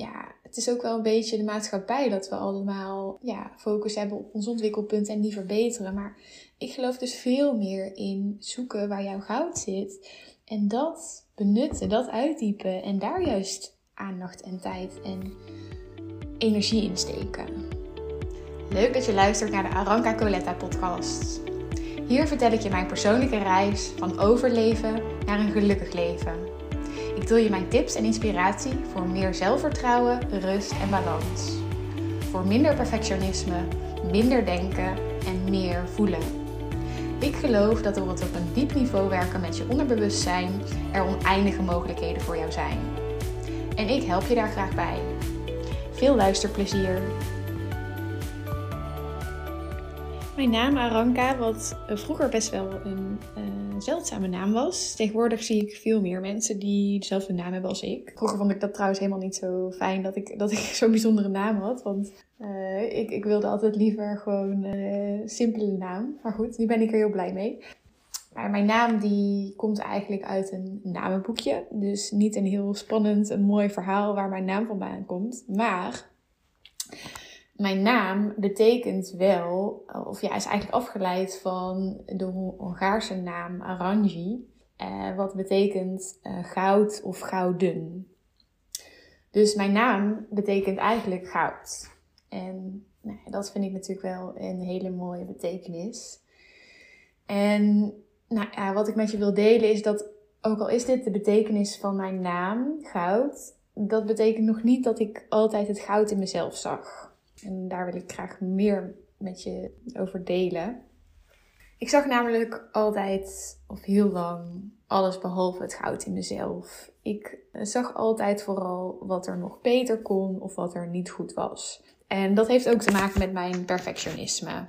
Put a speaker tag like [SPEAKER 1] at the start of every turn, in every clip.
[SPEAKER 1] ja, het is ook wel een beetje de maatschappij dat we allemaal ja, focus hebben op ons ontwikkelpunt en die verbeteren. Maar ik geloof dus veel meer in zoeken waar jouw goud zit. En dat benutten, dat uitdiepen en daar juist aandacht en tijd en energie in steken. Leuk dat je luistert naar de Aranka Coletta podcast. Hier vertel ik je mijn persoonlijke reis van overleven naar een gelukkig leven. Ik deel je mijn tips en inspiratie voor meer zelfvertrouwen, rust en balans. Voor minder perfectionisme, minder denken en meer voelen. Ik geloof dat door het op een diep niveau werken met je onderbewustzijn er oneindige mogelijkheden voor jou zijn. En ik help je daar graag bij. Veel luisterplezier! Mijn naam Aranka, wat vroeger best wel een uh, zeldzame naam was. Tegenwoordig zie ik veel meer mensen die dezelfde naam hebben als ik. Vroeger vond ik dat trouwens helemaal niet zo fijn dat ik, dat ik zo'n bijzondere naam had. Want uh, ik, ik wilde altijd liever gewoon een simpele naam. Maar goed, nu ben ik er heel blij mee. Maar mijn naam die komt eigenlijk uit een namenboekje. Dus niet een heel spannend, een mooi verhaal waar mijn naam vandaan komt. Maar mijn naam betekent wel, of ja, is eigenlijk afgeleid van de Hongaarse naam Aranji. Eh, wat betekent eh, goud of gouden. Dus mijn naam betekent eigenlijk goud. En nou, dat vind ik natuurlijk wel een hele mooie betekenis. En nou, ja, wat ik met je wil delen is dat, ook al is dit de betekenis van mijn naam, goud, dat betekent nog niet dat ik altijd het goud in mezelf zag. En daar wil ik graag meer met je over delen. Ik zag namelijk altijd, of heel lang, alles behalve het goud in mezelf. Ik zag altijd vooral wat er nog beter kon of wat er niet goed was. En dat heeft ook te maken met mijn perfectionisme.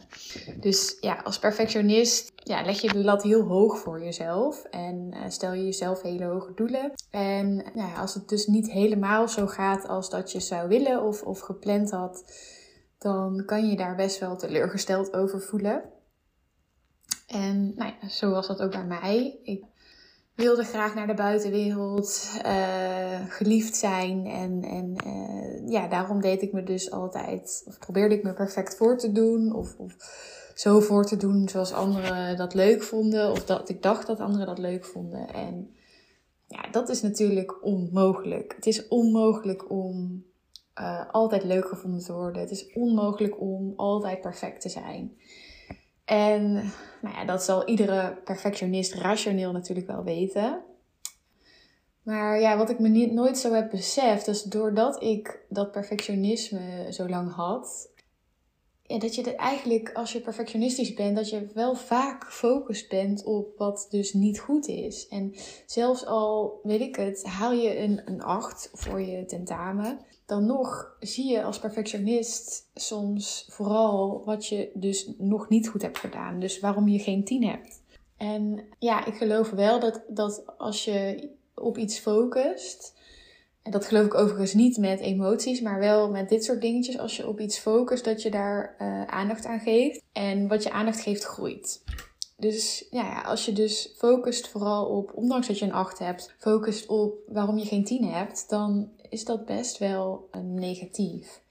[SPEAKER 1] Dus ja, als perfectionist ja, leg je de lat heel hoog voor jezelf en uh, stel je jezelf hele hoge doelen. En nou ja, als het dus niet helemaal zo gaat als dat je zou willen of, of gepland had, dan kan je daar best wel teleurgesteld over voelen. En nou ja, zo was dat ook bij mij. Ik wilde graag naar de buitenwereld, uh, geliefd zijn. En, en uh, ja, daarom deed ik me dus altijd, of probeerde ik me perfect voor te doen. Of, of zo voor te doen zoals anderen dat leuk vonden. Of dat ik dacht dat anderen dat leuk vonden. En ja, dat is natuurlijk onmogelijk. Het is onmogelijk om uh, altijd leuk gevonden te worden. Het is onmogelijk om altijd perfect te zijn. En nou ja, dat zal iedere perfectionist rationeel natuurlijk wel weten. Maar ja, wat ik me niet, nooit zo heb beseft, is doordat ik dat perfectionisme zo lang had, ja, dat je eigenlijk, als je perfectionistisch bent, dat je wel vaak gefocust bent op wat dus niet goed is. En zelfs al, weet ik het, haal je een, een 8 voor je tentamen, dan nog zie je als perfectionist soms vooral wat je dus nog niet goed hebt gedaan. Dus waarom je geen 10 hebt. En ja, ik geloof wel dat, dat als je op iets focust, en dat geloof ik overigens niet met emoties, maar wel met dit soort dingetjes. Als je op iets focust, dat je daar uh, aandacht aan geeft. En wat je aandacht geeft, groeit. Dus ja, als je dus focust vooral op, ondanks dat je een 8 hebt, focust op waarom je geen 10 hebt, dan is dat best wel negatief.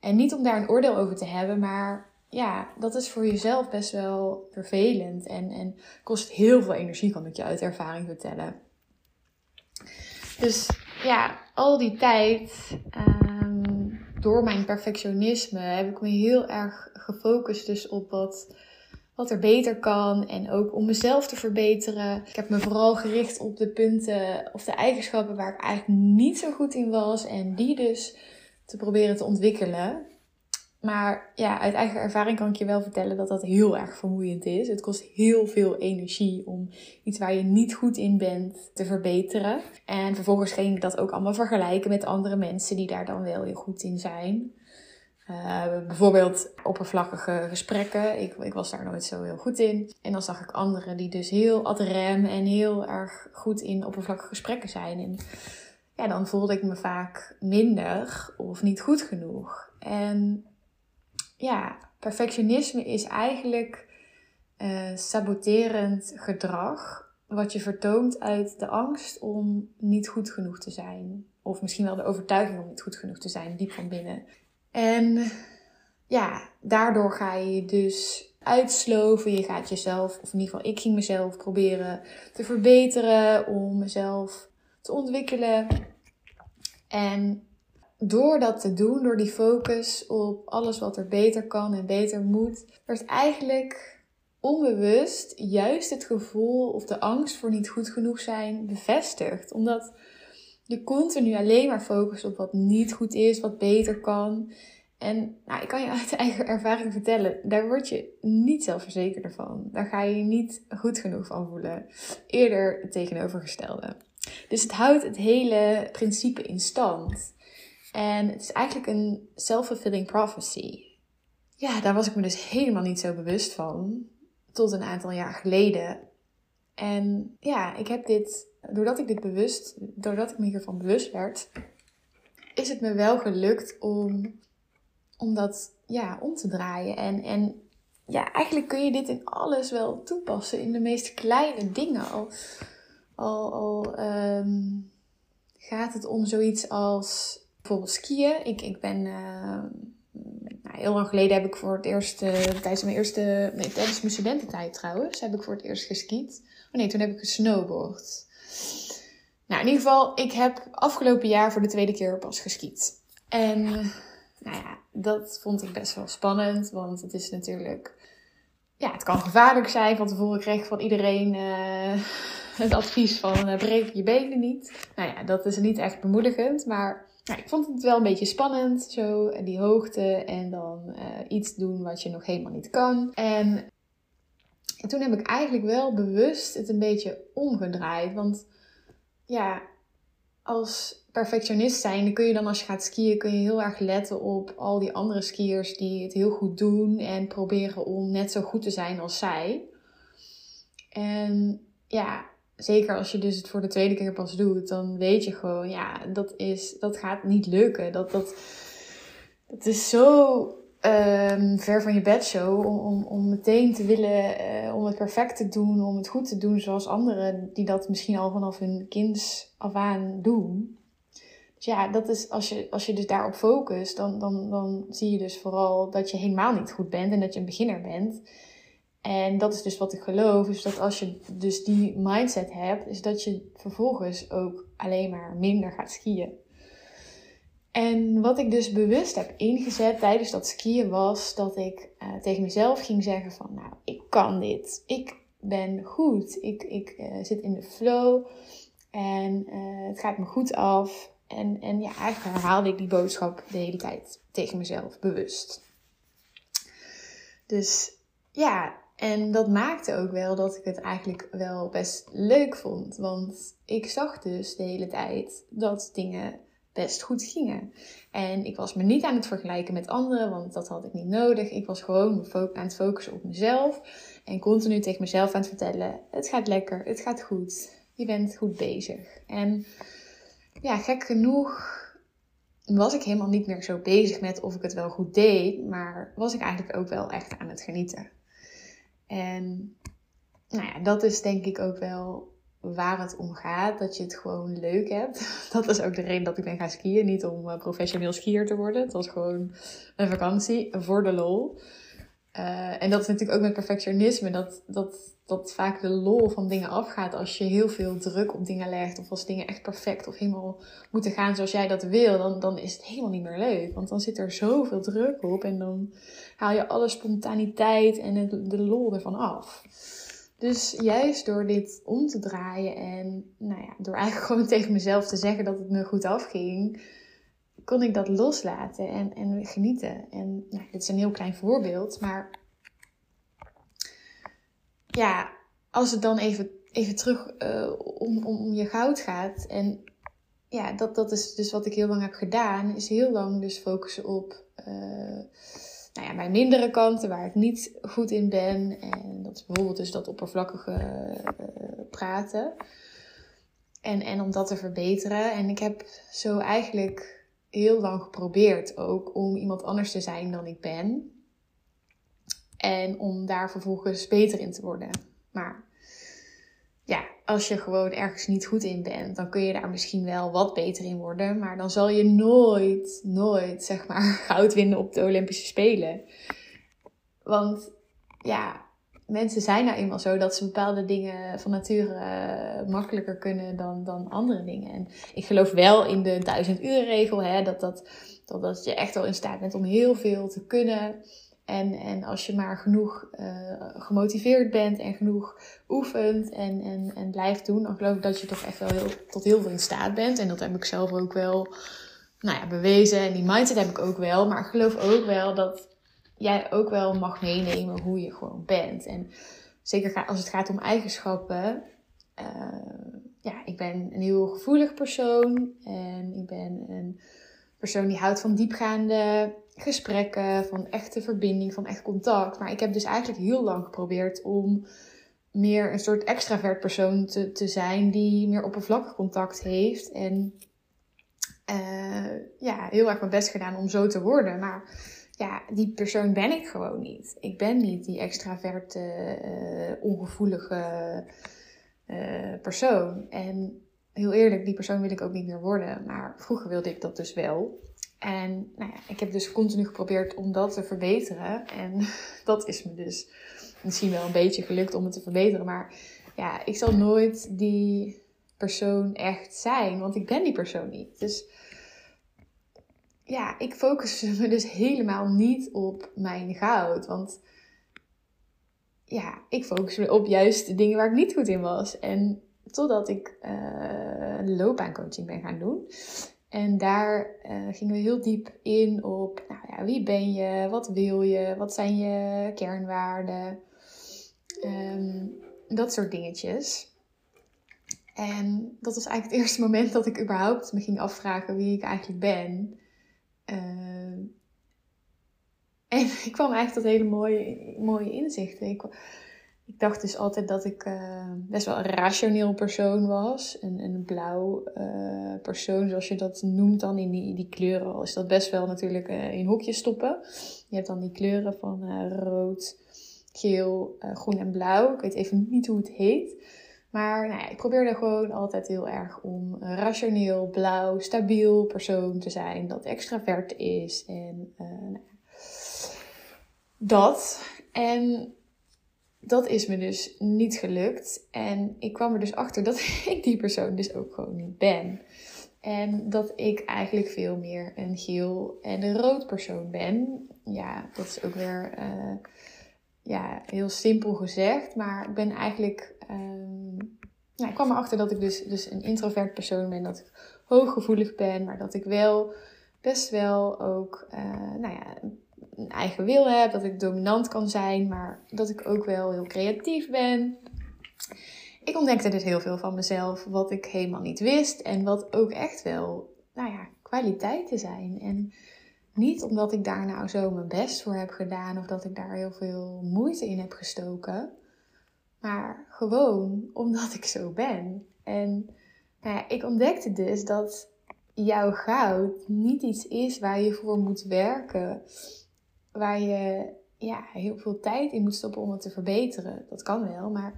[SPEAKER 1] En niet om daar een oordeel over te hebben, maar ja, dat is voor jezelf best wel vervelend en, en kost heel veel energie, kan ik je uit ervaring vertellen. Dus ja, al die tijd, um, door mijn perfectionisme, heb ik me heel erg gefocust dus op wat wat er beter kan en ook om mezelf te verbeteren. Ik heb me vooral gericht op de punten of de eigenschappen waar ik eigenlijk niet zo goed in was en die dus te proberen te ontwikkelen. Maar ja, uit eigen ervaring kan ik je wel vertellen dat dat heel erg vermoeiend is. Het kost heel veel energie om iets waar je niet goed in bent te verbeteren. En vervolgens ging ik dat ook allemaal vergelijken met andere mensen die daar dan wel heel goed in zijn. Uh, bijvoorbeeld oppervlakkige gesprekken. Ik, ik was daar nooit zo heel goed in. En dan zag ik anderen die dus heel ad rem en heel erg goed in oppervlakkige gesprekken zijn. En ja, dan voelde ik me vaak minder of niet goed genoeg. En ja, perfectionisme is eigenlijk uh, saboterend gedrag. Wat je vertoont uit de angst om niet goed genoeg te zijn Of misschien wel de overtuiging om niet goed genoeg te zijn, diep van binnen. En ja, daardoor ga je dus uitsloven. Je gaat jezelf, of in ieder geval ik ging mezelf proberen te verbeteren, om mezelf te ontwikkelen. En door dat te doen, door die focus op alles wat er beter kan en beter moet, werd eigenlijk onbewust juist het gevoel of de angst voor niet goed genoeg zijn bevestigd. Omdat je continu alleen maar focust op wat niet goed is, wat beter kan. En nou, ik kan je uit eigen ervaring vertellen, daar word je niet zelfverzekerder van. Daar ga je je niet goed genoeg van voelen. Eerder het tegenovergestelde. Dus het houdt het hele principe in stand. En het is eigenlijk een self-fulfilling prophecy. Ja, daar was ik me dus helemaal niet zo bewust van. Tot een aantal jaar geleden. En ja, ik heb dit, doordat ik dit bewust, doordat ik me hiervan bewust werd, is het me wel gelukt om, om dat ja, om te draaien. En, en ja, eigenlijk kun je dit in alles wel toepassen, in de meest kleine dingen. Al, al, al um, gaat het om zoiets als bijvoorbeeld skiën. Ik, ik ben. Uh, nou, heel lang geleden heb ik voor het eerst. Uh, tijdens mijn eerste. Nee, tijdens mijn studententijd trouwens. Heb ik voor het eerst geskiet. Oh nee, toen heb ik gesnowboard. Nou, in ieder geval, ik heb afgelopen jaar voor de tweede keer pas geskiet. En nou ja, dat vond ik best wel spannend. Want het is natuurlijk. Ja, het kan gevaarlijk zijn. Van tevoren kreeg ik van iedereen uh, het advies van uh, breek je benen niet. Nou ja, dat is niet echt bemoedigend. Maar nou, ik vond het wel een beetje spannend, zo die hoogte en dan uh, iets doen wat je nog helemaal niet kan. En, en toen heb ik eigenlijk wel bewust het een beetje omgedraaid. Want ja, als perfectionist zijn, kun je dan als je gaat skiën, kun je heel erg letten op al die andere skiers die het heel goed doen en proberen om net zo goed te zijn als zij. En ja, zeker als je dus het voor de tweede keer pas doet, dan weet je gewoon, ja, dat, is, dat gaat niet lukken. Dat, dat, dat is zo um, ver van je bedshow om, om, om meteen te willen, uh, om het perfect te doen, om het goed te doen zoals anderen die dat misschien al vanaf hun kinds af aan doen. Dus ja, dat is, als, je, als je dus daarop focust, dan, dan, dan zie je dus vooral dat je helemaal niet goed bent en dat je een beginner bent. En dat is dus wat ik geloof. Is dat als je dus die mindset hebt, is dat je vervolgens ook alleen maar minder gaat skiën. En wat ik dus bewust heb ingezet tijdens dat skiën was dat ik uh, tegen mezelf ging zeggen van nou, ik kan dit. Ik ben goed. Ik, ik uh, zit in de flow. En uh, het gaat me goed af. En, en ja, eigenlijk herhaalde ik die boodschap de hele tijd tegen mezelf, bewust. Dus ja, en dat maakte ook wel dat ik het eigenlijk wel best leuk vond. Want ik zag dus de hele tijd dat dingen best goed gingen. En ik was me niet aan het vergelijken met anderen, want dat had ik niet nodig. Ik was gewoon aan het focussen op mezelf. En continu tegen mezelf aan het vertellen: het gaat lekker, het gaat goed, je bent goed bezig. En ja, gek genoeg was ik helemaal niet meer zo bezig met of ik het wel goed deed, maar was ik eigenlijk ook wel echt aan het genieten. En nou ja, dat is denk ik ook wel waar het om gaat. Dat je het gewoon leuk hebt. Dat is ook de reden dat ik ben gaan skiën. Niet om uh, professioneel skier te worden. Het was gewoon een vakantie voor de lol. Uh, en dat is natuurlijk ook met perfectionisme. Dat, dat, dat vaak de lol van dingen afgaat als je heel veel druk op dingen legt. Of als dingen echt perfect of helemaal moeten gaan zoals jij dat wil. Dan, dan is het helemaal niet meer leuk. Want dan zit er zoveel druk op. En dan haal je alle spontaniteit en de lol ervan af. Dus juist door dit om te draaien en nou ja, door eigenlijk gewoon tegen mezelf te zeggen dat het me goed afging, kon ik dat loslaten en, en genieten. En nou, dit is een heel klein voorbeeld, maar ja, als het dan even, even terug uh, om, om je goud gaat. En ja, dat, dat is dus wat ik heel lang heb gedaan, is heel lang dus focussen op. Uh, nou ja, mijn mindere kanten, waar ik niet goed in ben. En dat is bijvoorbeeld dus dat oppervlakkige uh, praten. En, en om dat te verbeteren. En ik heb zo eigenlijk heel lang geprobeerd ook om iemand anders te zijn dan ik ben. En om daar vervolgens beter in te worden. Maar ja, als je gewoon ergens niet goed in bent, dan kun je daar misschien wel wat beter in worden. Maar dan zal je nooit, nooit, zeg maar, goud winnen op de Olympische Spelen. Want ja, mensen zijn nou eenmaal zo dat ze bepaalde dingen van nature uh, makkelijker kunnen dan, dan andere dingen. En ik geloof wel in de duizend uur regel, hè, dat, dat, dat, dat je echt wel in staat bent om heel veel te kunnen. En, en als je maar genoeg uh, gemotiveerd bent en genoeg oefent en, en, en blijft doen, dan geloof ik dat je toch echt wel heel, tot heel veel in staat bent. En dat heb ik zelf ook wel nou ja, bewezen. En die mindset heb ik ook wel. Maar ik geloof ook wel dat jij ook wel mag meenemen hoe je gewoon bent. En zeker als het gaat om eigenschappen. Uh, ja, ik ben een heel gevoelig persoon. En ik ben een persoon die houdt van diepgaande gesprekken, van echte verbinding, van echt contact. Maar ik heb dus eigenlijk heel lang geprobeerd om meer een soort extravert persoon te, te zijn die meer oppervlakkig contact heeft. En uh, ja, heel erg mijn best gedaan om zo te worden. Maar ja, die persoon ben ik gewoon niet. Ik ben niet die extraverte, uh, ongevoelige uh, persoon. En heel eerlijk, die persoon wil ik ook niet meer worden. Maar vroeger wilde ik dat dus wel. En nou ja, ik heb dus continu geprobeerd om dat te verbeteren. En dat is me dus misschien wel een beetje gelukt om het te verbeteren. Maar ja, ik zal nooit die persoon echt zijn, want ik ben die persoon niet. Dus ja, ik focus me dus helemaal niet op mijn goud. Want ja, ik focus me op juist de dingen waar ik niet goed in was. En totdat ik uh, loopbaancoaching ben gaan doen. En daar uh, gingen we heel diep in op, nou ja, wie ben je? Wat wil je? Wat zijn je kernwaarden? Um, dat soort dingetjes. En dat was eigenlijk het eerste moment dat ik überhaupt me ging afvragen wie ik eigenlijk ben. Uh, en ik kwam eigenlijk tot hele mooie, mooie inzichten. Ik, ik dacht dus altijd dat ik uh, best wel een rationeel persoon was. Een, een blauw uh, persoon, zoals je dat noemt dan in die, die kleuren. Al is dat best wel natuurlijk uh, in hokjes stoppen. Je hebt dan die kleuren van rood, geel, groen en blauw. Ik weet even niet hoe het heet. Maar nou ja, ik probeerde gewoon altijd heel erg om een rationeel, blauw, stabiel persoon te zijn. Dat extravert is en nou, dat. En dat is me dus niet gelukt. En ik kwam er dus achter dat ik die persoon dus ook gewoon niet ben. En dat ik eigenlijk veel meer een geel en een rood persoon ben. Ja, dat is ook weer uh, ja, heel simpel gezegd. Maar ik ben eigenlijk. Um, ik kwam erachter dat ik dus, dus een introvert persoon ben. Dat ik hooggevoelig ben. Maar dat ik wel best wel ook uh, nou ja, een eigen wil heb, dat ik dominant kan zijn, maar dat ik ook wel heel creatief ben. Ik ontdekte dus heel veel van mezelf wat ik helemaal niet wist en wat ook echt wel, nou ja, kwaliteiten zijn. En niet omdat ik daar nou zo mijn best voor heb gedaan of dat ik daar heel veel moeite in heb gestoken, maar gewoon omdat ik zo ben. En nou ja, ik ontdekte dus dat jouw goud niet iets is waar je voor moet werken waar je ja, heel veel tijd in moet stoppen om het te verbeteren. Dat kan wel, maar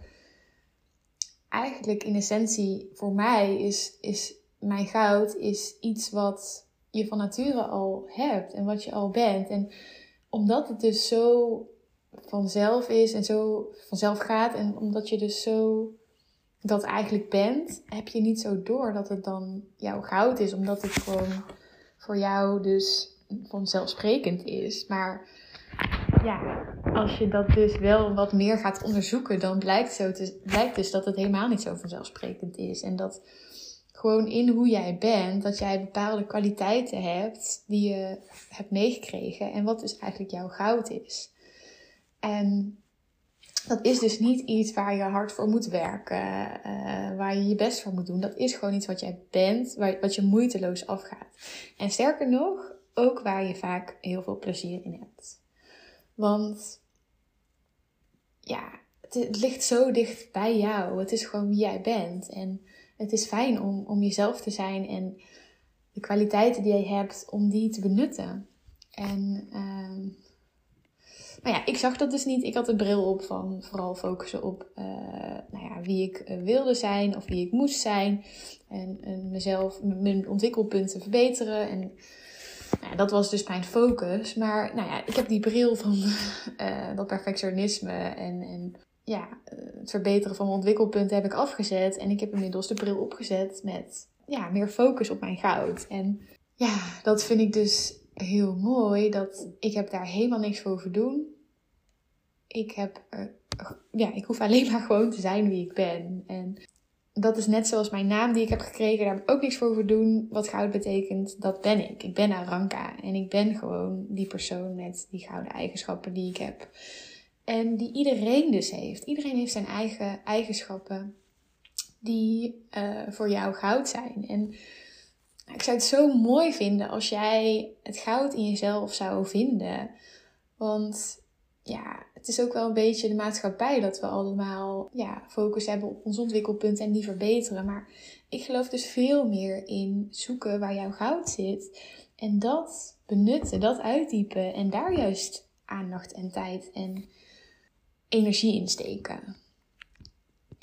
[SPEAKER 1] eigenlijk in essentie voor mij is, is mijn goud is iets wat je van nature al hebt en wat je al bent. En omdat het dus zo vanzelf is en zo vanzelf gaat en omdat je dus zo dat eigenlijk bent, heb je niet zo door dat het dan jouw goud is, omdat het gewoon voor jou dus vanzelfsprekend is. Maar ja, als je dat dus wel wat meer gaat onderzoeken, dan blijkt, zo te, blijkt dus dat het helemaal niet zo vanzelfsprekend is. En dat gewoon in hoe jij bent, dat jij bepaalde kwaliteiten hebt die je hebt meegekregen en wat dus eigenlijk jouw goud is. En dat is dus niet iets waar je hard voor moet werken, uh, waar je je best voor moet doen. Dat is gewoon iets wat jij bent, wat je moeiteloos afgaat. En sterker nog, ook waar je vaak heel veel plezier in hebt. Want ja, het, ligt zo dicht bij jou. Het is gewoon wie jij bent. En het is fijn om, om jezelf te zijn en de kwaliteiten die jij hebt, om die te benutten. En uh, ja, ik zag dat dus niet. Ik had een bril op van vooral focussen op uh, nou ja, wie ik uh, wilde zijn of wie ik moest zijn. En, en mezelf, mijn ontwikkelpunten verbeteren. En nou ja, dat was dus mijn focus. Maar nou ja, ik heb die bril van uh, dat perfectionisme en, en ja, het verbeteren van mijn ontwikkelpunten heb ik afgezet. En ik heb inmiddels de bril opgezet met ja, meer focus op mijn goud. En ja, dat vind ik dus heel mooi. Dat ik heb daar helemaal niks voor hoeven doen. Ik heb, ja, ik hoef alleen maar gewoon te zijn wie ik ben. En dat is net zoals mijn naam die ik heb gekregen. Daar heb ik ook niks voor hoeven doen. Wat goud betekent, dat ben ik. Ik ben Aranka. En ik ben gewoon die persoon met die gouden eigenschappen die ik heb. En die iedereen dus heeft. Iedereen heeft zijn eigen eigenschappen die uh, voor jou goud zijn. En ik zou het zo mooi vinden als jij het goud in jezelf zou vinden. Want ja, het is ook wel een beetje de maatschappij dat we allemaal ja, focus hebben op ons ontwikkelpunt en die verbeteren. Maar ik geloof dus veel meer in zoeken waar jouw goud zit. En dat benutten, dat uitdiepen en daar juist aandacht en tijd en energie in steken.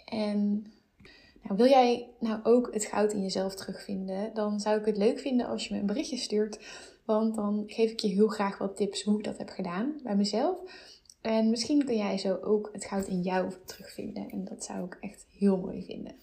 [SPEAKER 1] En nou, wil jij nou ook het goud in jezelf terugvinden? Dan zou ik het leuk vinden als je me een berichtje stuurt. Want dan geef ik je heel graag wat tips hoe ik dat heb gedaan bij mezelf. En misschien kun jij zo ook het goud in jou terugvinden. En dat zou ik echt heel mooi vinden.